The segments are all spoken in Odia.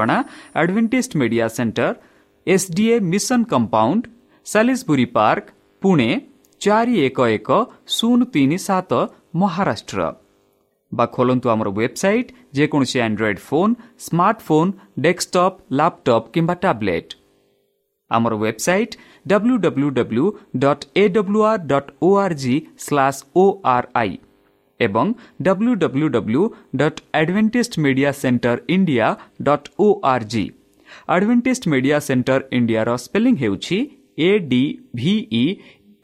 ଆମ ଠିକଣା advantage media centre SDA mission compound Salisbury park Pune ଚାରି ଏକ ଏକ ଶୂନ ତିନି ସାତ ମହାରାଷ୍ଟ୍ର ବା ଖୋଲନ୍ତୁ ଆମର ୱେବସାଇଟ୍ ଯେକୌଣସି Android phone smartphone desktop laptop କିମ୍ବା ଟ୍ୟାବ୍ଲେଟ୍ ଆମର website W W W dot A W R dot O R G slash O R I ଏବଂ W W W dot advantage media centre India dot O R G advantage media centre ଇଣ୍ଡିଆର ସ୍ପେଲିଂ ହେଉଛି A D V E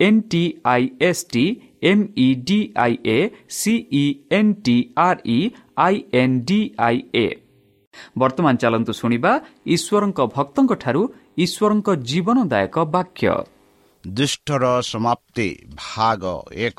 N T I S T M E D I A C E N T R E I N D I A ବର୍ତ୍ତମାନ ଚାଲନ୍ତୁ ଶୁଣିବା ଈଶ୍ୱରଙ୍କ ଭକ୍ତଙ୍କଠାରୁ ଈଶ୍ୱରଙ୍କ ଜୀବନଦାୟକ ବାକ୍ୟ ଦୁଷ୍ଟର ସମାପ୍ତି ଭାଗ ଏକ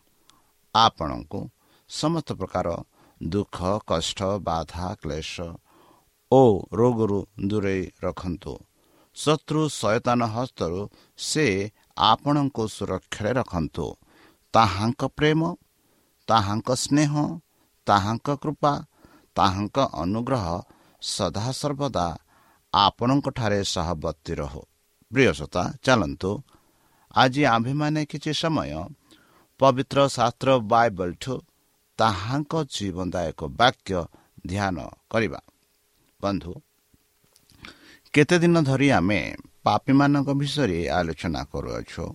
ଆପଣଙ୍କୁ ସମସ୍ତ ପ୍ରକାର ଦୁଃଖ କଷ୍ଟ ବାଧା କ୍ଲେଶ ଓ ରୋଗରୁ ଦୂରେଇ ରଖନ୍ତୁ। ଶତ୍ରୁ ସୟତାନ ହସ୍ତରୁ ସେ ଆପଣଙ୍କୁ ସୁରକ୍ଷାରେ ରଖନ୍ତୁ। ତାହାଙ୍କ ପ୍ରେମ ତାହାଙ୍କ ସ୍ନେହ ତାହାଙ୍କ କୃପା ତାହାଙ୍କ ଅନୁଗ୍ରହ ସଦାସର୍ବଦା ଆପଣଙ୍କଠାରେ ସହବର୍ତ୍ତୀ ରହୁ। ପ୍ରିୟସତା ଚାଲନ୍ତୁ। ଆଜି ଆମ୍ଭେମାନେ କିଛି ସମୟ ପବିତ୍ର ଶାସ୍ତ୍ର ବାଇବଲଠୁ ତାହାଙ୍କ ଜୀବନଦାୟକ ବାକ୍ୟ ଧ୍ୟାନ କରିବା। ବନ୍ଧୁ କେତେଦିନ ଧରି ଆମେ ପାପୀମାନଙ୍କ ବିଷୟରେ ଆଲୋଚନା କରୁଅଛୁ?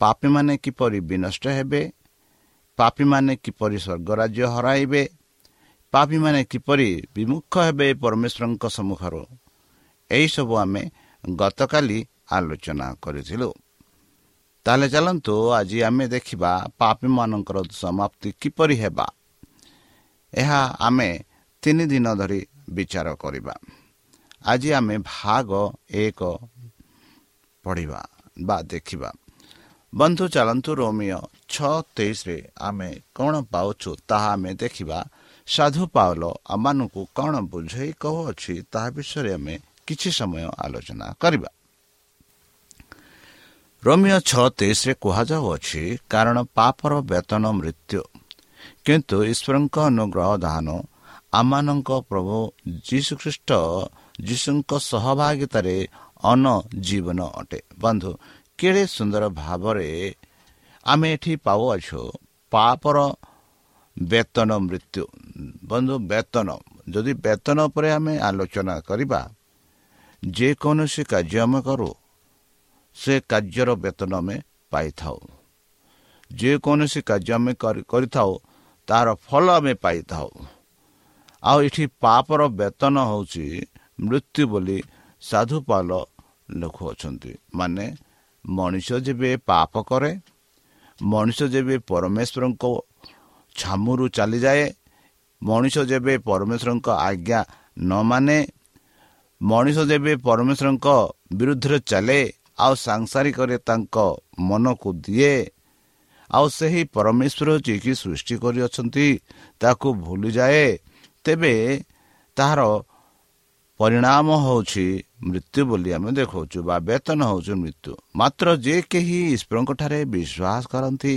ପାପୀମାନେ କିପରି ବିନଷ୍ଟ ହେବେ? ପାପୀମାନେ କିପରି ସ୍ୱର୍ଗରାଜ୍ୟ ହରାଇବେ? ପାପୀମାନେ କିପରି ବିମୁଖ ହେବେ ପରମେଶ୍ୱରଙ୍କ ସମ୍ମୁଖରୁ? ଏହିସବୁ ଆମେ ଗତକାଲି ଆଲୋଚନା କରିଥିଲୁ। ତାହେଲେ ଚାଲନ୍ତୁ ଆଜି ଆମେ ଦେଖିବା ପାପୀମାନଙ୍କର ସମାପ୍ତି କିପରି ହେବା। ଏହା ଆମେ ତିନି ଦିନ ଧରି ବିଚାର କରିବା। ଆଜି ଆମେ ଭାଗ ଏକ ପଢ଼ିବା ବା ଦେଖିବା। ବନ୍ଧୁ ଚାଲନ୍ତୁ ରୋମିଓ ଛଅ ତେଇଶରେ ଆମେ କ'ଣ ପାଉଛୁ ତାହା ଆମେ ଦେଖିବା। ସାଧୁ ପାଉଲ ଆମମାନଙ୍କୁ କ'ଣ ବୁଝାଇ କହୁଅଛି ତାହା ବିଷୟରେ ଆମେ କିଛି ସମୟ ଆଲୋଚନା କରିବା। ରୋମିଓ ଛଅ ତେଇଶରେ କୁହାଯାଉଅଛି କାରଣ ପାପର ବେତନ ମୃତ୍ୟୁ। କିନ୍ତୁ ଈଶ୍ୱରଙ୍କ ଅନୁଗ୍ରହ ଦାନ ଆମମାନଙ୍କ ପ୍ରଭୁ ଯୀଶୁଖ୍ରୀଷ୍ଟ ଯୀଶୁଙ୍କ ସହଭାଗିତାରେ ଅନ ଜୀବନ ଅଟେ। ବନ୍ଧୁ କେଡ଼େ ସୁନ୍ଦର ଭାବରେ ଆମେ ଏଠି ପାଉଅଛୁ ପାପର ବେତନ ମୃତ୍ୟୁ। ବନ୍ଧୁ ବେତନ ଯଦି ବେତନ ଉପରେ ଆମେ ଆଲୋଚନା କରିବା ଯେକୌଣସି କାର୍ଯ୍ୟ ଆମେ କରୁ ସେ କାର୍ଯ୍ୟର ବେତନ ଆମେ ପାଇଥାଉ। ଯେକୌଣସି କାର୍ଯ୍ୟ ଆମେ କରିଥାଉ ତାହାର ଫଳ ଆମେ ପାଇଥାଉ। ଆଉ ଏଠି ପାପର ବେତନ ହେଉଛି ମୃତ୍ୟୁ ବୋଲି ସାଧୁପାଲ ଲେଖୁଅଛନ୍ତି। ମାନେ ମଣିଷ ଯେବେ ପାପ କରେ ମଣିଷ ଯେବେ ପରମେଶ୍ୱରଙ୍କ ଛାମୁରୁ ଚାଲିଯାଏ ମଣିଷ ଯେବେ ପରମେଶ୍ୱରଙ୍କ ଆଜ୍ଞା ନ ମାନେ ମଣିଷ ଯେବେ ପରମେଶ୍ୱରଙ୍କ ବିରୁଦ୍ଧରେ ଚାଲେ ଆଉ ସାଂସାରିକରେ ତାଙ୍କ ମନକୁ ଦିଏ। ଆଉ ସେହି ପରମେଶ୍ୱର ଯିଏକି ସୃଷ୍ଟି କରିଅଛନ୍ତି ତାକୁ ଭୁଲିଯାଏ। ତେବେ ତାହାର ପରିଣାମ ହେଉଛି ମୃତ୍ୟୁ ବୋଲି ଆମେ ଦେଖାଉଛୁ ବା ବେତନ ହେଉଛି ମୃତ୍ୟୁ। ମାତ୍ର ଯେ କେହି ଈଶ୍ୱରଙ୍କଠାରେ ବିଶ୍ୱାସ କରନ୍ତି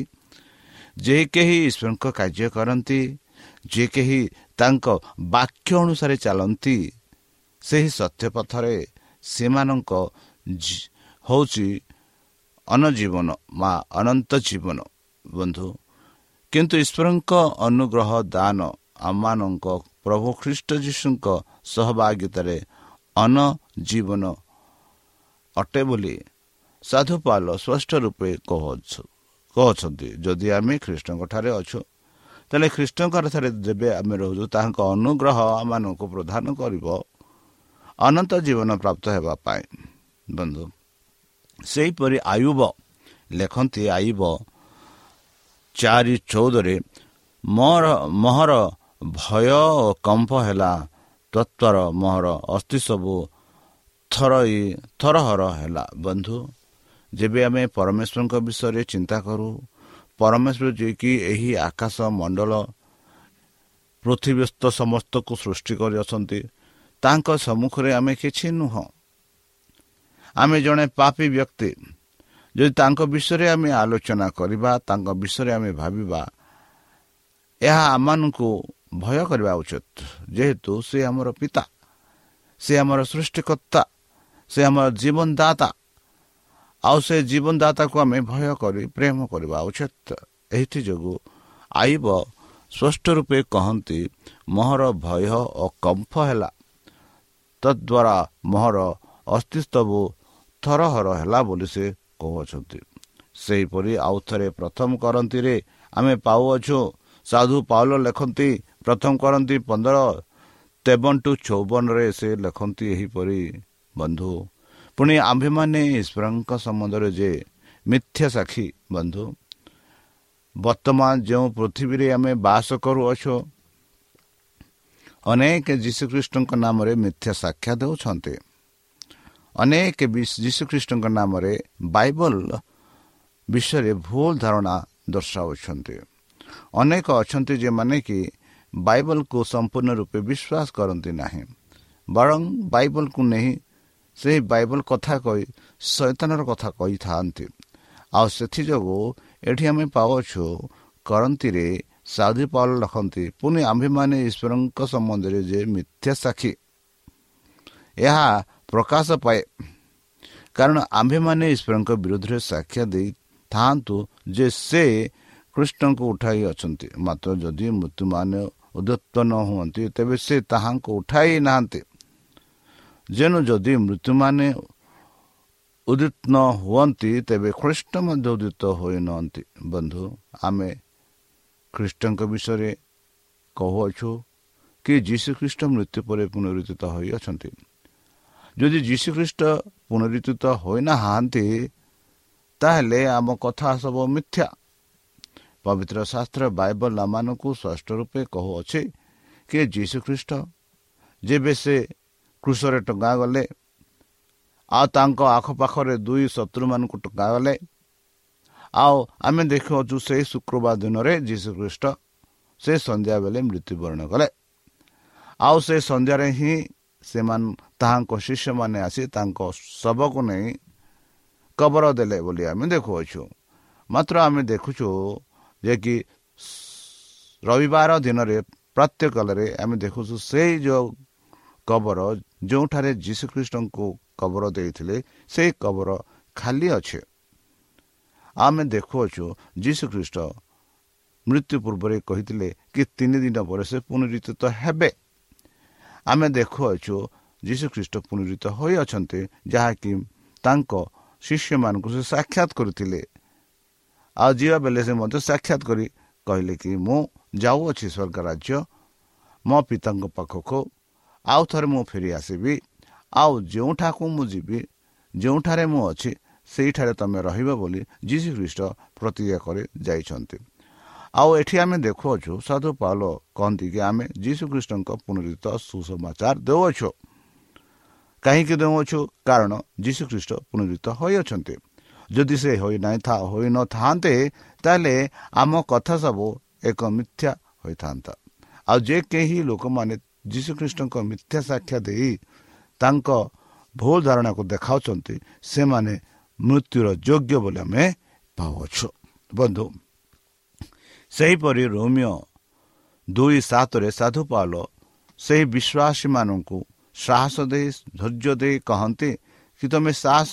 ଯେ କେହି ଈଶ୍ୱରଙ୍କ କାର୍ଯ୍ୟ କରନ୍ତି ଯେ କେହି ତାଙ୍କ ବାକ୍ୟ ଅନୁସାରେ ଚାଲନ୍ତି ସେହି ସତ୍ୟ ପଥରେ ସେମାନଙ୍କ ହେଉଛି ଅନଜୀବନ ବା ଅନନ୍ତ ଜୀବନ ବନ୍ଧୁ। କିନ୍ତୁ ଈଶ୍ୱରଙ୍କ ଅନୁଗ୍ରହ ଦାନ ଆମମାନଙ୍କ ପ୍ରଭୁ ଖ୍ରୀଷ୍ଟ ଯୀଶୁଙ୍କ ସହଭାଗିତାରେ ଅନ ଜୀବନ ଅଟେ ବୋଲି ସାଧୁପାଲ ସ୍ପଷ୍ଟ ରୂପେ କହୁଛନ୍ତି। ଯଦି ଆମେ ଖ୍ରୀଷ୍ଟଙ୍କଠାରେ ଅଛୁ ତାହେଲେ ଖ୍ରୀଷ୍ଟଙ୍କର ଠାରେ ଯେବେ ଆମେ ରହୁଛୁ ତାହାଙ୍କ ଅନୁଗ୍ରହ ଆମମାନଙ୍କୁ ପ୍ରଦାନ କରିବ ଅନନ୍ତ ଜୀବନ ପ୍ରାପ୍ତ ହେବା ପାଇଁ। ବନ୍ଧୁ ସେହିପରି ଆୟୁବ ଲେଖନ୍ତି ଆୟୁବ ଚାରି ଚଉଦରେ ମୋର ମହର ଭୟ ଓ କମ୍ପ ହେଲା ତତ୍ଵର ମୋହର ଅସ୍ଥି ସବୁ ଥରଇ ଥରହର ହେଲା। ବନ୍ଧୁ ଯେବେ ଆମେ ପରମେଶ୍ୱରଙ୍କ ବିଷୟରେ ଚିନ୍ତା କରୁ ପରମେଶ୍ୱର ଯିଏକି ଏହି ଆକାଶ ମଣ୍ଡଳ ପୃଥିବୀସ୍ଥ ସମସ୍ତକୁ ସୃଷ୍ଟି କରିଅଛନ୍ତି ତାଙ୍କ ସମ୍ମୁଖରେ ଆମେ କିଛି ନୁହଁ। ଆମେ ଜଣେ ପାପୀ ବ୍ୟକ୍ତି। ଯଦି ତାଙ୍କ ବିଷୟରେ ଆମେ ଆଲୋଚନା କରିବା ତାଙ୍କ ବିଷୟରେ ଆମେ ଭାବିବା ଏହା ଆମମାନଙ୍କୁ ଭୟ କରିବା ଉଚିତ। ଯେହେତୁ ସେ ଆମର ପିତା ସେ ଆମର ସୃଷ୍ଟିକର୍ତ୍ତା ସେ ଆମର ଜୀବନଦାତା। ଆଉ ସେ ଜୀବନଦାତାକୁ ଆମେ ଭୟ କରି ପ୍ରେମ କରିବା ଉଚିତ। ଏଥି ଯୋଗୁଁ ଆଇବ ସ୍ପଷ୍ଟ ରୂପେ କହନ୍ତି ମୋହର ଭୟ ଓ କମ୍ଫ ହେଲା। ତଦ୍ୱାରା ମୋହର ଅସ୍ତିତ୍ୱ ଥରହର ହେଲା ବୋଲି ସେ କହୁଅଛନ୍ତି। ସେହିପରି ଆଉ ଥରେ ପ୍ରଥମ କରନ୍ତିରେ ଆମେ ପାଉଅଛୁ। ସାଧୁ ପାଉଲ ଲେଖନ୍ତି ପ୍ରଥମ କରନ୍ତି ପନ୍ଦର ତେବନ ଟୁ ଚଉବନରେ ସେ ଲେଖନ୍ତି ଏହିପରି ବନ୍ଧୁ ପୁଣି ଆମ୍ଭେମାନେ ଈଶ୍ୱରଙ୍କ ସମ୍ବନ୍ଧରେ ଯେ ମିଥ୍ୟା ସାକ୍ଷୀ ବନ୍ଧୁ ବର୍ତ୍ତମାନ ଯେଉଁ ପୃଥିବୀରେ ଆମେ ବାସ କରୁଅଛୁ ଅନେକ ଯୀଶୁଖ୍ରୀଷ୍ଟଙ୍କ ନାମରେ ମିଥ୍ୟା ସାକ୍ଷା ଦେଉଛନ୍ତି ଅନେକ ଯୀଶୁଖ୍ରୀଷ୍ଟଙ୍କ ନାମରେ ବାଇବଲ ବିଷୟରେ ଭୁଲ ଧାରଣା ଦର୍ଶାଉଛନ୍ତି ଅନେକ ଅଛନ୍ତି ଯେଉଁମାନେ କି ବାଇବଲକୁ ସମ୍ପୂର୍ଣ୍ଣ ରୂପେ ବିଶ୍ୱାସ କରନ୍ତି ନାହିଁ ବରଂ ବାଇବଲକୁ ନେଇ ସେହି ବାଇବଲ କଥା କହି ଶୈତାନର କଥା କହିଥାନ୍ତି ଆଉ ସେଥିଯୋଗୁଁ ଏଠି ଆମେ ପାଉଛୁ କରନ୍ତିରେ ସାଧୁ ପାଲ ରଖନ୍ତି ପୁଣି ଆମ୍ଭେମାନେ ଈଶ୍ୱରଙ୍କ ସମ୍ବନ୍ଧରେ ଯେ ମିଥ୍ୟା ସାକ୍ଷୀ ଏହା ପ୍ରକାଶ ପାଏ। କାରଣ ଆମ୍ଭେମାନେ ଈଶ୍ୱରଙ୍କ ବିରୁଦ୍ଧରେ ସାକ୍ଷା ଦେଇଥାନ୍ତୁ ଯେ ସେ କୃଷ୍ଣଙ୍କୁ ଉଠାଇ ଅଛନ୍ତି। ମାତ୍ର ଯଦି ମୃତ୍ୟୁମାନେ ଉଦ୍ୟତ ନ ହୁଅନ୍ତି ତେବେ ସେ ତାହାଙ୍କୁ ଉଠାଇ ନାହାନ୍ତି। ଯେଣୁ ଯଦି ମୃତ୍ୟୁମାନେ ଉଦିତ ନ ହୁଅନ୍ତି ତେବେ ଖ୍ରୀଷ୍ଟ ମଧ୍ୟ ଉଦିତ ହୋଇନାହାନ୍ତି ବନ୍ଧୁ ଆମେ ଖ୍ରୀଷ୍ଟଙ୍କ ବିଷୟରେ କହୁଅଛୁ କି ଯୀଶୁଖ୍ରୀଷ୍ଟ ମୃତ୍ୟୁ ପରେ ପୁନରୁଦ୍ଧିତ ହୋଇଅଛନ୍ତି ଯଦି ଯୀଶୁଖ୍ରୀଷ୍ଟ ପୁନରୁଦ୍ଧିତ ହୋଇନାହାନ୍ତି ତାହେଲେ ଆମ କଥା ସବୁ ମିଥ୍ୟା ପବିତ୍ର ଶାସ୍ତ୍ର ବାଇବଲ ଆମମାନଙ୍କୁ ସ୍ପଷ୍ଟ ରୂପେ କହୁଅଛି କି ଯୀଶୁଖ୍ରୀଷ୍ଟ ଯେବେ ସେ କୃଷରେ ଟଙ୍କା ଗଲେ ଆଉ ତାଙ୍କ ଆଖପାଖରେ ଦୁଇ ଶତ୍ରୁମାନଙ୍କୁ ଟଙ୍କା ଗଲେ ଆଉ ଆମେ ଦେଖୁଅଛୁ ସେହି ଶୁକ୍ରବାର ଦିନରେ ଯୀଶୁଖ୍ରୀଷ୍ଟ ସେ ସନ୍ଧ୍ୟା ବେଳେ ମୃତ୍ୟୁବରଣ କଲେ। ଆଉ ସେ ସନ୍ଧ୍ୟାରେ ହିଁ ସେମାନେ ତାହାଙ୍କ ଶିଷ୍ୟମାନେ ଆସି ତାଙ୍କ ଶବକୁ ନେଇ କବର ଦେଲେ ବୋଲି ଆମେ ଦେଖୁଅଛୁ। ମାତ୍ର ଆମେ ଦେଖୁଛୁ ଯେ କି ରବିବାର ଦିନରେ ପ୍ରତ୍ୟେକରେ ଆମେ ଦେଖୁଛୁ ସେଇ ଯେଉଁ କବର ଯେଉଁଠାରେ ଯୀଶୁଖ୍ରୀଷ୍ଟଙ୍କୁ କବର ଦେଇଥିଲେ ସେହି କବର ଖାଲି ଅଛି। ଆମେ ଦେଖୁଅଛୁ ଯୀଶୁଖ୍ରୀଷ୍ଟ ମୃତ୍ୟୁ ପୂର୍ବରେ କହିଥିଲେ କି ତିନି ଦିନ ପରେ ସେ ପୁନରୁତ ହେବେ। ଆମେ ଦେଖୁଅଛୁ ଯୀଶୁଖ୍ରୀଷ୍ଟ ପୁନରୁତ ହୋଇଅଛନ୍ତି ଯାହାକି ତାଙ୍କ ଶିଷ୍ୟମାନଙ୍କୁ ସେ ସାକ୍ଷାତ କରିଥିଲେ। ଆଉ ଯିବା ବେଳେ ସେ ମଧ୍ୟ ସାକ୍ଷାତ କରି କହିଲେ କି ମୁଁ ଯାଉଅଛି ସ୍ୱର୍ଗ ରାଜ୍ୟ ମୋ ପିତାଙ୍କ ପାଖକୁ ଆଉ ଥରେ ମୁଁ ଫେରି ଆସିବି ଆଉ ଯେଉଁଠାକୁ ମୁଁ ଯିବି ଯେଉଁଠାରେ ମୁଁ ଅଛି ସେଇଠାରେ ତୁମେ ରହିବ ବୋଲି ଯୀଶୁ ଖ୍ରୀଷ୍ଟ ପ୍ରତିଜ୍ଞା କରି ଯାଇଛନ୍ତି। ଆଉ ଏଠି ଆମେ ଦେଖୁଅଛୁ ସାଧୁ ପାଲ କହନ୍ତି କି ଆମେ ଯୀଶୁ ଖ୍ରୀଷ୍ଟଙ୍କ ପୁନରୁତ ସୁସମାଚାର ଦେଉଅଛୁ। କାହିଁକି ଦେଉଅଛୁ? କାରଣ ଯୀଶୁ ଖ୍ରୀଷ୍ଟ ପୁନରୁତ ହୋଇଅଛନ୍ତି। ଯଦି ସେ ହୋଇନାହିଁ ହୋଇନଥାନ୍ତେ ତାହେଲେ ଆମ କଥା ସବୁ ଏକ ମିଥ୍ୟା ହୋଇଥାନ୍ତା। ଆଉ ଯେ କେହି ଲୋକମାନେ ଯୀଶୁଖ୍ରୀଷ୍ଟଙ୍କ ମିଥ୍ୟା ସାକ୍ଷା ଦେଇ ତାଙ୍କ ଭୁଲ ଧାରଣାକୁ ଦେଖାଉଛନ୍ତି ସେମାନେ ମୃତ୍ୟୁର ଯୋଗ୍ୟ ବୋଲି ଆମେ ପାଉଅଛୁ ବନ୍ଧୁ ସେହିପରି ରୋମିଓ ଦୁଇ ସାତରେ ସାଧୁ ପାଲ ସେହି ବିଶ୍ୱାସୀମାନଙ୍କୁ ସାହସ ଦେଇ ଧୈର୍ଯ୍ୟ ଦେଇ କହନ୍ତି କି ତୁମେ ସାହସ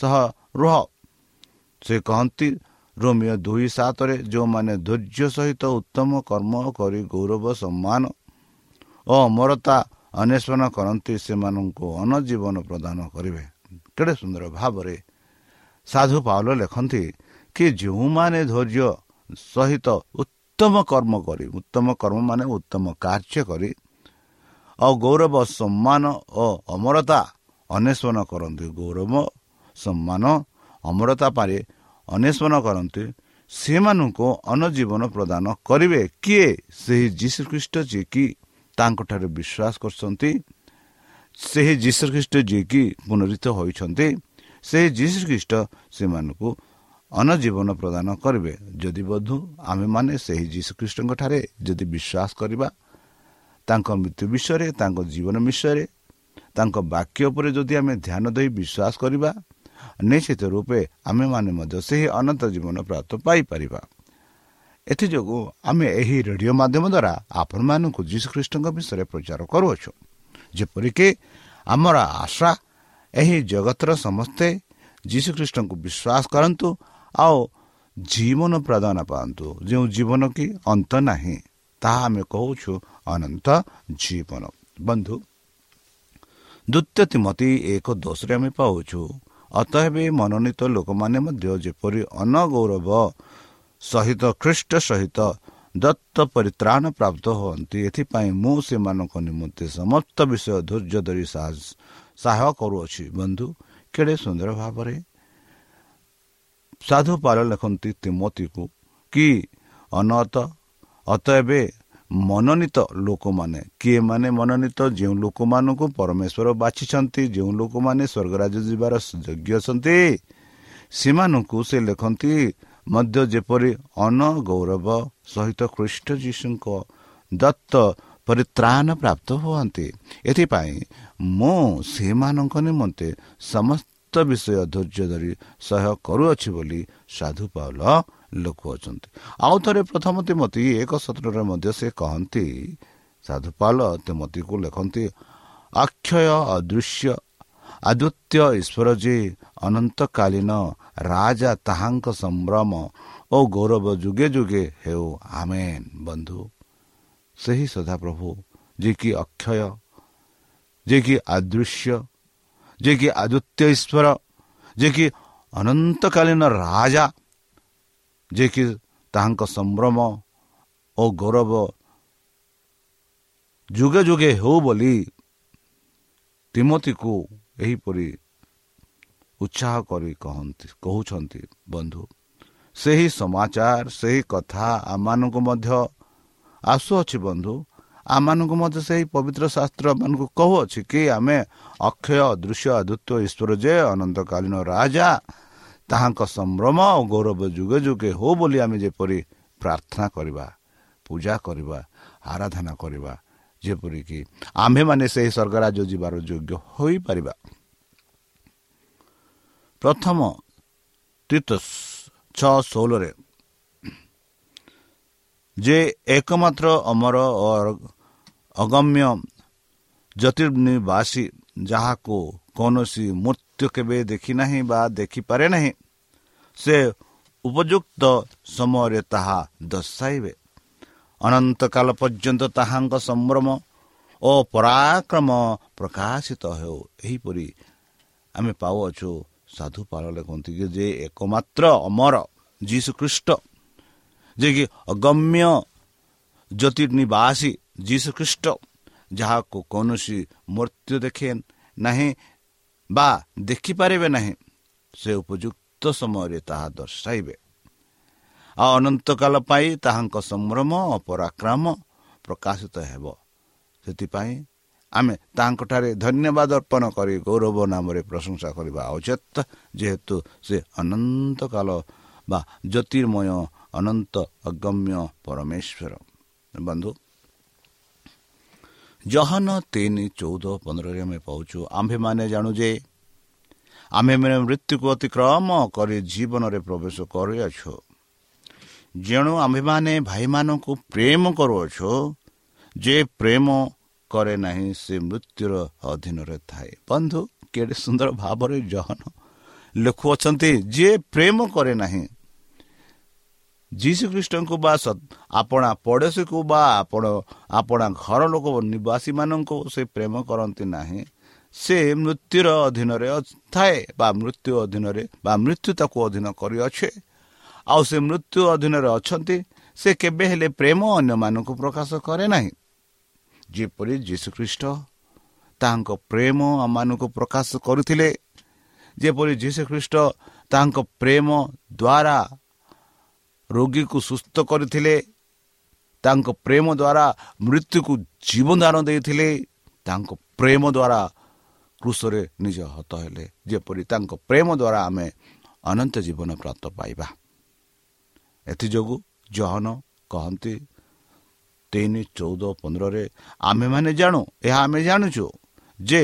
ସହ ରୁହ। ସେ କହନ୍ତି ରୋମିଓ ଦୁଇ ସାତରେ ଯେଉଁମାନେ ଧୈର୍ଯ୍ୟ ସହିତ ଉତ୍ତମ କର୍ମ କରି ଗୌରବ ସମ୍ମାନ ଓ ଅମରତା ଅନ୍ୱେଷଣ କରନ୍ତି ସେମାନଙ୍କୁ ଅନଜୀବନ ପ୍ରଦାନ କରିବେ। କେଡ଼େ ସୁନ୍ଦର ଭାବରେ ସାଧୁ ପାଉଲ ଲେଖନ୍ତି କି ଯେଉଁମାନେ ଧୈର୍ଯ୍ୟ ସହିତ ଉତ୍ତମ କର୍ମ କରି ଉତ୍ତମ କର୍ମ ମାନେ ଉତ୍ତମ କାର୍ଯ୍ୟ କରି ଆଉ ଗୌରବ ସମ୍ମାନ ଓ ଅମରତା ଅନ୍ୱେଷଣ କରନ୍ତି। ଗୌରବ ସମ୍ମାନ ଅମରତା ପାରେ ଅନ୍ୱେଷଣ କରନ୍ତି। ସେମାନଙ୍କୁ ଅନଜୀବନ ପ୍ରଦାନ କରିବେ କିଏ? ସେହି ଯୀଶୁଖ୍ରୀଷ୍ଟ ଯିଏକି ତାଙ୍କଠାରେ ବିଶ୍ୱାସ କରୁଛନ୍ତି। ସେହି ଯୀଶୁଖ୍ରୀଷ୍ଟ ଯିଏକି ପୁନରିତ ହୋଇଛନ୍ତି। ସେହି ଯୀଶୁଖ୍ରୀଷ୍ଟ ସେମାନଙ୍କୁ ଅନଜୀବନ ପ୍ରଦାନ କରିବେ। ଯଦି ବଧୁ ଆମେମାନେ ସେହି ଯୀଶୁଖ୍ରୀଷ୍ଟଙ୍କଠାରେ ଯଦି ବିଶ୍ୱାସ କରିବା ତାଙ୍କ ମୃତ୍ୟୁ ବିଷୟରେ ତାଙ୍କ ଜୀବନ ବିଷୟରେ ତାଙ୍କ ବାକ୍ୟ ଉପରେ ଯଦି ଆମେ ଧ୍ୟାନ ଦେଇ ବିଶ୍ୱାସ କରିବା ନିଶ୍ଚିତ ରୂପେ ଆମେମାନେ ମଧ୍ୟ ସେହି ଅନନ୍ତ ଜୀବନ ପ୍ରାପ୍ତ ପାଇପାରିବା। ଏଥିଯୋଗୁଁ ଆମେ ଏହି ରେଡ଼ିଓ ମାଧ୍ୟମ ଦ୍ୱାରା ଆପଣମାନଙ୍କୁ ଯୀଶୁଖ୍ରୀଷ୍ଟଙ୍କ ବିଷୟରେ ପ୍ରଚାର କରୁଅଛୁ। ଯେପରିକି ଆମର ଆଶା ଏହି ଜଗତର ସମସ୍ତେ ଯୀଶୁଖ୍ରୀଷ୍ଟଙ୍କୁ ବିଶ୍ୱାସ କରନ୍ତୁ ଆଉ ଜୀବନ ପ୍ରଦାନ ପାଆନ୍ତୁ। ଯେଉଁ ଜୀବନ କି ଅନ୍ତ ନାହିଁ ତାହା ଆମେ କହୁଛୁ ଅନନ୍ତ ଜୀବନ। ବନ୍ଧୁ ଦ୍ୱିତୀୟ ତିମତି ଏକ ଦୋଷରେ ଆମେ ପାଉଛୁ। ଅତଏବ ମନୋନୀତ ଲୋକମାନେ ମଧ୍ୟ ଯେପରି ଅନଗୌରବ ସହିତ ଖ୍ରୀଷ୍ଟ ସହିତ ଦତ୍ତ ପରିତ୍ରାଣ ପ୍ରାପ୍ତ ହୁଅନ୍ତି ଏଥିପାଇଁ ମୁଁ ସେମାନଙ୍କ ନିମନ୍ତେ ସମସ୍ତ ବିଷୟ ଧୈର୍ଯ୍ୟ ଧରି ସାହାଯ୍ୟ କରୁଅଛି। ବନ୍ଧୁ କେଡ଼େ ସୁନ୍ଦର ଭାବରେ ସାଧୁ ପାଲ ଲେଖନ୍ତି ତିମତିକୁ କି ଅନତ ଅତଏବ ମନୋନୀତ ଲୋକମାନେ କିଏ ମାନେ ମନୋନୀତ? ଯେଉଁ ଲୋକମାନଙ୍କୁ ପରମେଶ୍ୱର ବାଛିଛନ୍ତି ଯେଉଁ ଲୋକମାନେ ସ୍ୱର୍ଗରାଜ ଯିବାର ଯୋଗ୍ୟ ଅଛନ୍ତି ସେମାନଙ୍କୁ ସେ ଲେଖନ୍ତି ମଧ୍ୟ ଯେପରି ଅନଗୌରବ ସହିତ ଖ୍ରୀଷ୍ଟ ଯୀଶୁଙ୍କ ଦତ୍ତ ପରିତ୍ରାଣ ପ୍ରାପ୍ତ ହୁଅନ୍ତି ଏଥିପାଇଁ ମୁଁ ସେମାନଙ୍କ ନିମନ୍ତେ ସମସ୍ତ ବିଷୟ ଧୈର୍ଯ୍ୟ ଧରି ସହ୍ୟ କରୁଅଛି ବୋଲି ସାଧୁ ପାଉଲ ଲେଖୁଅଛନ୍ତି ଆଉ ଥରେ ପ୍ରଥମ ତିମତି ଏକ ସତ୍ରରେ ମଧ୍ୟ ସେ କହନ୍ତି ସାଧୁପାଲ ତିମତିକୁ ଲେଖନ୍ତି ଅକ୍ଷୟ ଅଦୃଶ୍ୟ ଆଦୃତ୍ୟ ଈଶ୍ୱର ଯେ ଅନନ୍ତକାଳୀନ ରାଜା ତାହାଙ୍କ ସମ୍ଭ୍ରମ ଓ ଗୌରବ ଯୁଗେ ଯୁଗେ ହେଉ ଆମେନ୍ ବନ୍ଧୁ। ସେହି ସଦାପ୍ରଭୁ ଯିଏକି ଅକ୍ଷୟ ଯିଏକି ଆଦୃଶ୍ୟ ଯିଏକି ଆଦୃତ୍ୟ ଈଶ୍ୱର ଯିଏକି ଅନନ୍ତକାଳୀନ ରାଜା ଯିଏକି ତାହାଙ୍କ ସମ୍ଭ୍ରମ ଓ ଗୌରବ ଯୁଗେ ଯୁଗେ ହେଉ ବୋଲି ତିମତିକୁ ଏହିପରି ଉତ୍ସାହ କରି କହନ୍ତି କହୁଛନ୍ତି ବନ୍ଧୁ ସେହି ସମାଚାର ସେହି କଥା ଆମମାନଙ୍କୁ ମଧ୍ୟ ଆସୁଅଛି ବନ୍ଧୁ ଆମମାନଙ୍କୁ ମଧ୍ୟ ସେହି ପବିତ୍ର ଶାସ୍ତ୍ର ମାନଙ୍କୁ କହୁଅଛି କି ଆମେ ଅକ୍ଷୟ ଦୃଶ୍ୟ ଆଦିତ୍ୟ ଈଶ୍ୱର ଯେ ଅନନ୍ତକାଳୀନ ରାଜା ତାହାଙ୍କ ସମ୍ଭ୍ରମ ଓ ଗୌରବ ଯୁଗେ ଯୁଗେ ହଉ ବୋଲି ଆମେ ଯେପରି ପ୍ରାର୍ଥନା କରିବା ପୂଜା କରିବା ଆରାଧନା କରିବା ଯେପରିକି ଆମ୍ଭେମାନେ ସେହି ସ୍ୱର୍ଗରାଜ ଯିବାର ଯୋଗ୍ୟ ହୋଇପାରିବା। ପ୍ରଥମ ତୀର୍ଥ ଛଅ ଷୋହଳରେ ଯେ ଏକମାତ୍ର ଅମର ଅଗମ୍ୟ ଜ୍ୟୋତିର୍ନିବାସୀ ଯାହାକୁ କୌଣସି ମୃତ୍ୟୁ କେବେ ଦେଖିନାହିଁ ବା ଦେଖିପାରେ ନାହିଁ ସେ ଉପଯୁକ୍ତ ସମୟରେ ତାହା ଦର୍ଶାଇବେ। ଅନନ୍ତକାଳ ପର୍ଯ୍ୟନ୍ତ ତାହାଙ୍କ ସମ୍ଭ୍ରମ ଓ ପରାକ୍ରମ ପ୍ରକାଶିତ ହେଉ। ଏହିପରି ଆମେ ପାଉଅଛୁ ସାଧୁ ପାଳ ଲେଖନ୍ତି ଯେ ଏକମାତ୍ର ଅମର ଯୀଶୁଖ୍ରୀଷ୍ଟ। ଯିଏକି ଅଗମ୍ୟ ଜ୍ୟୋତିର୍ନିବାସୀ ଯୀଶୁଖ୍ରୀଷ୍ଟ ଯାହାକୁ କୌଣସି ମୃତ୍ୟୁ ଦେଖେ ନାହିଁ ବା ଦେଖିପାରିବେ ନାହିଁ ସେ ଉପଯୁକ୍ତ ସମୟରେ ତାହା ଦର୍ଶାଇବେ ଆଉ ଅନନ୍ତକାଳ ପାଇଁ ତାହାଙ୍କ ସମ୍ଭ୍ରମ ଓ ପରାକ୍ରମ ପ୍ରକାଶିତ ହେବ ସେଥିପାଇଁ ଆମେ ତାହାଙ୍କଠାରେ ଧନ୍ୟବାଦ ଅର୍ପଣ କରି ଗୌରବ ନାମରେ ପ୍ରଶଂସା କରିବା ଉଚିତ ଯେହେତୁ ସେ ଅନନ୍ତ କାଳ ବା ଜ୍ୟୋତିର୍ମୟ ଅନନ୍ତ ଅଗମ୍ୟ ପରମେଶ୍ୱର ବନ୍ଧୁ ଜହନ ତିନି ଚଉଦ ପନ୍ଦରରେ ଆମେ ପାଉଛୁ ଆମ୍ଭେମାନେ ଜାଣୁ ଯେ ଆମ୍ଭେମାନେ ମୃତ୍ୟୁକୁ ଅତିକ୍ରମ କରି ଜୀବନରେ ପ୍ରବେଶ କରିଅଛୁ ଯେଣୁ ଆମ୍ଭେମାନେ ଭାଇମାନଙ୍କୁ ପ୍ରେମ କରୁଅଛୁ ଯେ ପ୍ରେମ କରେ ନାହିଁ ସେ ମୃତ୍ୟୁର ଅଧୀନରେ ଥାଏ ବନ୍ଧୁ କେଡ଼େ ସୁନ୍ଦର ଭାବରେ ଜହନ ଲେଖୁଅଛନ୍ତି ଯିଏ ପ୍ରେମ କରେ ନାହିଁ ଯୀଶୁଖ୍ରୀଷ୍ଟଙ୍କୁ ବା ଆପଣା ପଡ଼ୋଶୀକୁ ବା ଆପଣ ଆପଣା ଘର ଲୋକ ନିବାସୀମାନଙ୍କୁ ସେ ପ୍ରେମ କରନ୍ତି ନାହିଁ। ସେ ମୃତ୍ୟୁର ଅଧୀନରେ ଥାଏ ବା ମୃତ୍ୟୁ ଅଧୀନରେ ବା ମୃତ୍ୟୁ ତାକୁ ଅଧୀନ କରିଅଛେ। ଆଉ ସେ ମୃତ୍ୟୁ ଅଧୀନରେ ଅଛନ୍ତି ସେ କେବେ ହେଲେ ପ୍ରେମ ଅନ୍ୟମାନଙ୍କୁ ପ୍ରକାଶ କରେ ନାହିଁ। ଯେପରି ଯୀଶୁଖ୍ରୀଷ୍ଟ ତାହାଙ୍କ ପ୍ରେମ ଆମମାନଙ୍କୁ ପ୍ରକାଶ କରୁଥିଲେ ଯେପରି ଯୀଶୁଖ୍ରୀଷ୍ଟ ତାହାଙ୍କ ପ୍ରେମ ଦ୍ୱାରା ରୋଗୀକୁ ସୁସ୍ଥ କରିଥିଲେ ତାଙ୍କ ପ୍ରେମ ଦ୍ୱାରା ମୃତ୍ୟୁକୁ ଜୀବନଦାନ ଦେଇଥିଲେ ତାଙ୍କ ପ୍ରେମ ଦ୍ୱାରା କୃଷରେ ନିଜ ହତ ହେଲେ। ଯେପରି ତାଙ୍କ ପ୍ରେମ ଦ୍ୱାରା ଆମେ ଅନନ୍ତ ଜୀବନ ପ୍ରାପ୍ତ ପାଇବା। ଏଥିଯୋଗୁଁ ଜହନ କହନ୍ତି ତିନି ଚଉଦ ପନ୍ଦରରେ ଆମେମାନେ ଜାଣୁ ଏହା ଆମେ ଜାଣୁଛୁ ଯେ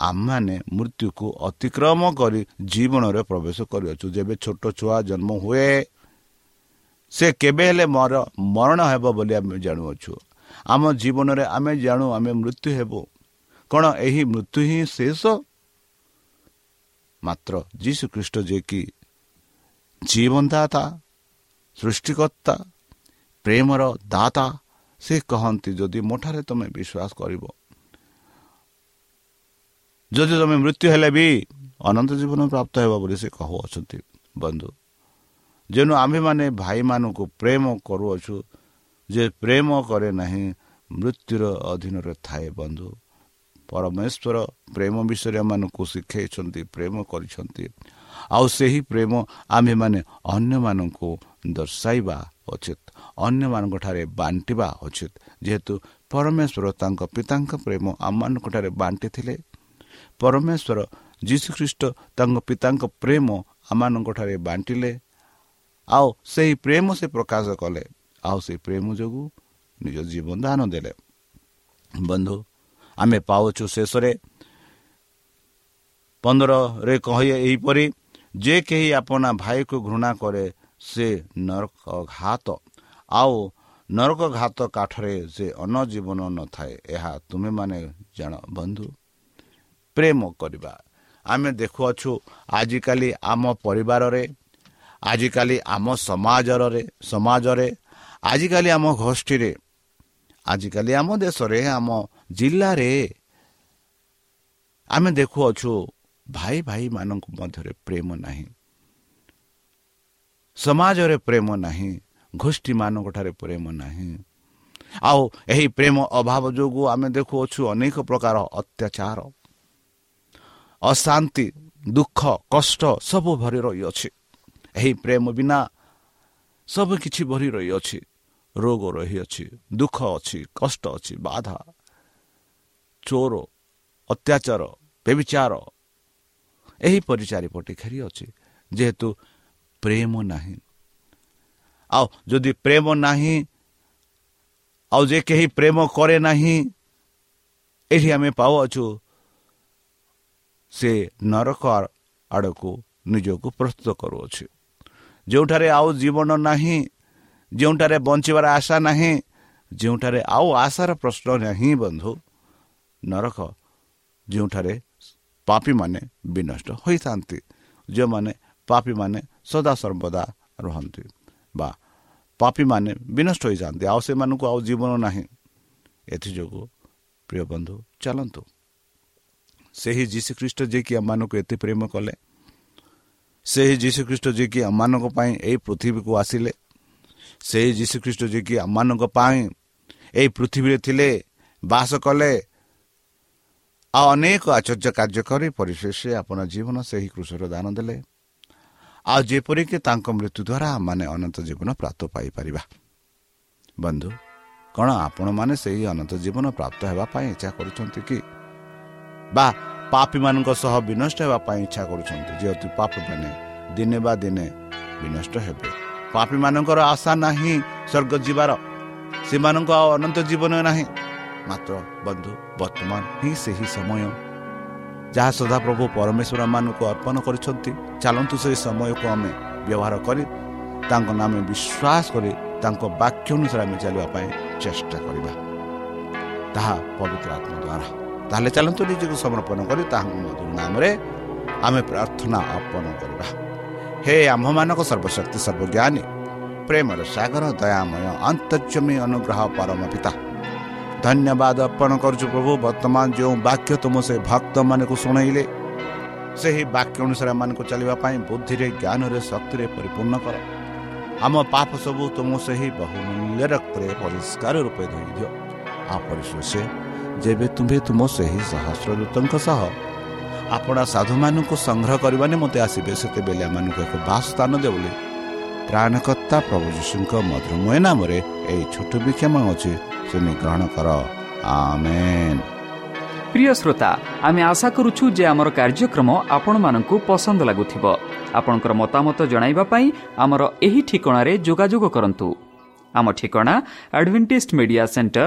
ଆମେମାନେ ମୃତ୍ୟୁକୁ ଅତିକ୍ରମ କରି ଜୀବନରେ ପ୍ରବେଶ କରିଅଛୁ। ଯେବେ ଛୋଟ ଛୁଆ ଜନ୍ମ ହୁଏ ସେ କେବେ ହେଲେ ମର ମରଣ ହେବ ବୋଲି ଆମେ ଜାଣୁଅଛୁ। ଆମ ଜୀବନରେ ଆମେ ଜାଣୁ ଆମେ ମୃତ୍ୟୁ ହେବୁ। କ'ଣ ଏହି ମୃତ୍ୟୁ ହିଁ ଶେଷ? ମାତ୍ର ଯୀଶୁ ଖ୍ରୀଷ୍ଟ ଯିଏକି ଜୀବନଦାତା ସୃଷ୍ଟିକର୍ତ୍ତା ପ୍ରେମର ଦାତା ସେ କହନ୍ତି ଯଦି ମୋଠାରେ ତୁମେ ବିଶ୍ୱାସ କରିବ ଯଦି ତୁମେ ମୃତ୍ୟୁ ହେଲେ ବି ଅନନ୍ତ ଜୀବନ ପ୍ରାପ୍ତ ହେବ ବୋଲି ସେ କହୁଅଛନ୍ତି ବନ୍ଧୁ। ଯେଣୁ ଆମ୍ଭେମାନେ ଭାଇମାନଙ୍କୁ ପ୍ରେମ କରୁଅଛୁ ଯେ ପ୍ରେମ କରେ ନାହିଁ ମୃତ୍ୟୁର ଅଧୀନରେ ଥାଏ ବନ୍ଧୁ ପରମେଶ୍ୱର ପ୍ରେମ ବିଷୟରେ ଏମାନଙ୍କୁ ଶିଖାଇଛନ୍ତି ପ୍ରେମ କରିଛନ୍ତି ଆଉ ସେହି ପ୍ରେମ ଆମ୍ଭେମାନେ ଅନ୍ୟମାନଙ୍କୁ ଦର୍ଶାଇବା ଉଚିତ ଅନ୍ୟମାନଙ୍କଠାରେ ବାଣ୍ଟିବା ଉଚିତ ଯେହେତୁ ପରମେଶ୍ୱର ତାଙ୍କ ପିତାଙ୍କ ପ୍ରେମ ଆମମାନଙ୍କଠାରେ ବାଣ୍ଟିଥିଲେ ପରମେଶ୍ୱର ଯୀଶୁଖ୍ରୀଷ୍ଟ ତାଙ୍କ ପିତାଙ୍କ ପ୍ରେମ ଆମମାନଙ୍କଠାରେ ବାଣ୍ଟିଲେ ଆଉ ସେହି ପ୍ରେମ ସେ ପ୍ରକାଶ କଲେ ଆଉ ସେହି ପ୍ରେମ ଯୋଗୁଁ ନିଜ ଜୀବନ ଦାନ ଦେଲେ ବନ୍ଧୁ ଆମେ ପାଉଛୁ ଶେଷରେ ପନ୍ଦରରେ କହେ ଏହିପରି ଯେ କେହି ଆପଣା ଭାଇକୁ ଘୃଣା କରେ ସେ ନରକ ଘାତ ଆଉ ନରକ ଘାତ କାଠରେ ସେ ଅନଜୀବନ ନଥାଏ ଏହା ତୁମେମାନେ ଜାଣ ବନ୍ଧୁ ପ୍ରେମ କରିବା ଆମେ ଦେଖୁଅଛୁ ଆଜିକାଲି ଆମ ପରିବାରରେ ଆଜିକାଲି ଆମ ସମାଜରେ ସମାଜରେ ଆଜିକାଲି ଆମ ଗୋଷ୍ଠୀରେ ଆଜିକାଲି ଆମ ଦେଶରେ ଆମ ଜିଲ୍ଲାରେ ଆମେ ଦେଖୁଅଛୁ ଭାଇ ଭାଇମାନଙ୍କ ମଧ୍ୟରେ ପ୍ରେମ ନାହିଁ। ସମାଜରେ ପ୍ରେମ ନାହିଁ ଗୋଷ୍ଠୀମାନଙ୍କଠାରେ ପ୍ରେମ ନାହିଁ। ଆଉ ଏହି ପ୍ରେମ ଅଭାବ ଯୋଗୁଁ ଆମେ ଦେଖୁଅଛୁ ଅନେକ ପ୍ରକାର ଅତ୍ୟାଚାର ଅଶାନ୍ତି ଦୁଃଖ କଷ୍ଟ ସବୁ ଭରି ରହିଅଛି। ଏହି ପ୍ରେମ ବିନା ସବୁ କିଛି ଭରି ରହିଅଛି। ରୋଗ ରହିଅଛି ଦୁଃଖ ଅଛି କଷ୍ଟ ଅଛି ବାଧା ଚୋର ଅତ୍ୟାଚାର ବେବିଚାର ଏହିପରି ଚାରିପଟେ ଘେରି ଅଛି ଯେହେତୁ ପ୍ରେମ ନାହିଁ। ଆଉ ଯଦି ପ୍ରେମ ନାହିଁ ଆଉ ଯେ କେହି ପ୍ରେମ କରେ ନାହିଁ ଏଠି ଆମେ ପାଉଅଛୁ ସେ ନରକ ଆଡ଼କୁ ନିଜକୁ ପ୍ରସ୍ତୁତ କରୁଅଛି। ଯେଉଁଠାରେ ଆଉ ଜୀବନ ନାହିଁ ଯେଉଁଠାରେ ବଞ୍ଚିବାର ଆଶା ନାହିଁ ଯେଉଁଠାରେ ଆଉ ଆଶାର ପ୍ରଶ୍ନ ନାହିଁ ବନ୍ଧୁ ନରକ ଯେଉଁଠାରେ ପାପୀମାନେ ବିନଷ୍ଟ ହୋଇଥାନ୍ତି ଯେଉଁମାନେ ପାପୀମାନେ ସଦାସର୍ବଦା ରହନ୍ତି ବା ପାପୀମାନେ ବିନଷ୍ଟ ହୋଇଯାଆନ୍ତି ଆଉ ସେମାନଙ୍କୁ ଆଉ ଜୀବନ ନାହିଁ। ଏଥିଯୋଗୁଁ ପ୍ରିୟ ବନ୍ଧୁ ଚାଲନ୍ତୁ। ସେହି ଯୀଶୁଖ୍ରୀଷ୍ଟ ଯିଏକି ଆମମାନଙ୍କୁ ଏତେ ପ୍ରେମ କଲେ ସେହି ଯୀଶୁଖ୍ରୀଷ୍ଟ ଯିଏକି ଆମମାନଙ୍କ ପାଇଁ ଏହି ପୃଥିବୀକୁ ଆସିଲେ ସେହି ଯୀଶୁଖ୍ରୀଷ୍ଟ ଯିଏକି ଆମମାନଙ୍କ ପାଇଁ ଏହି ପୃଥିବୀରେ ଥିଲେ ବାସ କଲେ ଆଉ ଅନେକ ଆଚର୍ଯ୍ୟ କାର୍ଯ୍ୟ କରି ପରିଶେଷରେ ଆପଣ ଜୀବନ ସେହି କୃଷର ଦାନ ଦେଲେ। ଆଉ ଯେପରିକି ତାଙ୍କ ମୃତ୍ୟୁ ଦ୍ୱାରା ଆମମାନେ ଅନନ୍ତ ଜୀବନ ପ୍ରାପ୍ତ ପାଇପାରିବା। ବନ୍ଧୁ କ'ଣ ଆପଣମାନେ ସେହି ଅନନ୍ତ ଜୀବନ ପ୍ରାପ୍ତ ହେବା ପାଇଁ ଇଚ୍ଛା କରୁଛନ୍ତି କି? ବା ପାପୀମାନଙ୍କ ସହ ବିନଷ୍ଟ ହେବା ପାଇଁ ଇଚ୍ଛା କରୁଛନ୍ତି ଯେହେତୁ ପାପୀମାନେ ଦିନେ ବା ଦିନେ ବିନଷ୍ଟ ହେବେ। ପାପୀମାନଙ୍କର ଆଶା ନାହିଁ ସ୍ୱର୍ଗ ଯିବାର ସେମାନଙ୍କ ଆଉ ଅନନ୍ତ ଜୀବନ ନାହିଁ। ମାତ୍ର ବନ୍ଧୁ ବର୍ତ୍ତମାନ ହିଁ ସେହି ସମୟ। ଯାହା ସଦାପ୍ରଭୁ ପରମେଶ୍ୱର ମାନଙ୍କୁ ଅର୍ପଣ କରିଛନ୍ତି ଚାଲନ୍ତୁ ସେହି ସମୟକୁ ଆମେ ବ୍ୟବହାର କରି ତାଙ୍କ ନାମେ ବିଶ୍ୱାସ କରି ତାଙ୍କ ବାକ୍ୟ ଅନୁସାରେ ଆମେ ଚାଲିବା ପାଇଁ ଚେଷ୍ଟା କରିବା। ତାହା ପବିତ୍ର ଆତ୍ମା ଦ୍ୱାରା ତାହେଲେ ଚାଲନ୍ତୁ ନିଜକୁ ସମର୍ପଣ କରି ତାହାଙ୍କ ମଧୁର ନାମରେ ଆମେ ପ୍ରାର୍ଥନା ଅର୍ପଣ କରିବା। ହେ ଆମ୍ଭମାନଙ୍କ ସର୍ବଶକ୍ତି ସର୍ବଜ୍ଞାନୀ ପ୍ରେମର ସାଗର ଦୟାମୟ ଅନ୍ତର୍ଜମୀ ଅନୁଗ୍ରହ ପରମ ପିତା। ଧନ୍ୟବାଦ ଅର୍ପଣ କରୁଛୁ ପ୍ରଭୁ ବର୍ତ୍ତମାନ ଯେଉଁ ବାକ୍ୟ ତୁମ ସେ ଭକ୍ତମାନଙ୍କୁ ଶୁଣେଇଲେ ସେହି ବାକ୍ୟ ଅନୁସାରେ ଏମାନଙ୍କୁ ଚାଲିବା ପାଇଁ ବୁଦ୍ଧିରେ ଜ୍ଞାନରେ ଶକ୍ତିରେ ପରିପୂର୍ଣ୍ଣ କର। ଆମ ପାପ ସବୁ ତୁମ ସେହି ବହୁମୂଲ୍ୟ ରକ୍ତରେ ପରିଷ୍କାର ରୂପେ ଧୋଇ ଦିଅ। ଆଉ ପରିଶେଷ ଯେବେ ତୁମ୍ଭେ ତୁମ ସେହି ସହସ୍ରଦୂତଙ୍କ ସହ ଆପଣା ସାଧୁମାନଙ୍କୁ ସଂଗ୍ରହ କରିବା ନେଇ ମୋତେ ଆସିବେ ସେତେବେଳେ ଏମାନଙ୍କୁ ଏକ ବାସ ସ୍ଥାନ ଦେବ ବୋଲି ପ୍ରାଣକର୍ତ୍ତା ପ୍ରଭୁ ଯୀଶୁଙ୍କ ମଧୁରମୟ ନାମରେ ଏହି ଛୋଟ ବିକ୍ଷମ ଅଛି ପ୍ରିୟ ଶ୍ରୋତା ଆମେ ଆଶା କରୁଛୁ ଯେ ଆମର କାର୍ଯ୍ୟକ୍ରମ ଆପଣମାନଙ୍କୁ ପସନ୍ଦ ଲାଗୁଥିବ। ଆପଣଙ୍କର ମତାମତ ଜଣାଇବା ପାଇଁ ଆମର ଏହି ଠିକଣାରେ ଯୋଗାଯୋଗ କରନ୍ତୁ। ଆମ ଠିକଣା advantage media centre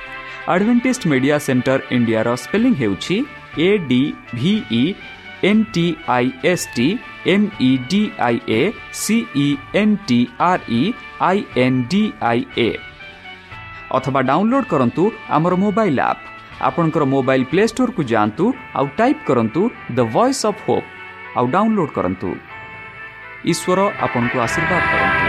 advantage media centre ଇଣ୍ଡିଆର ସ୍ପେଲିଂ ହେଉଛି A D V E N T I S T M E D I A C E N T R E I N D I A ଅଥବା ଡାଉନଲୋଡ୍ କରନ୍ତୁ ଆମର ମୋବାଇଲ୍ ଆପ୍। ଆପଣଙ୍କର ମୋବାଇଲ୍ ପ୍ଲେ ଷ୍ଟୋର୍କୁ ଯାଆନ୍ତୁ ଆଉ ଟାଇପ୍ କରନ୍ତୁ ଦ ଭଏସ୍ ଅଫ୍ ହୋପ୍ ଆଉ ଡାଉନଲୋଡ୍ କରନ୍ତୁ। ଈଶ୍ୱର ଆପଣଙ୍କୁ ଆଶୀର୍ବାଦ କରନ୍ତୁ।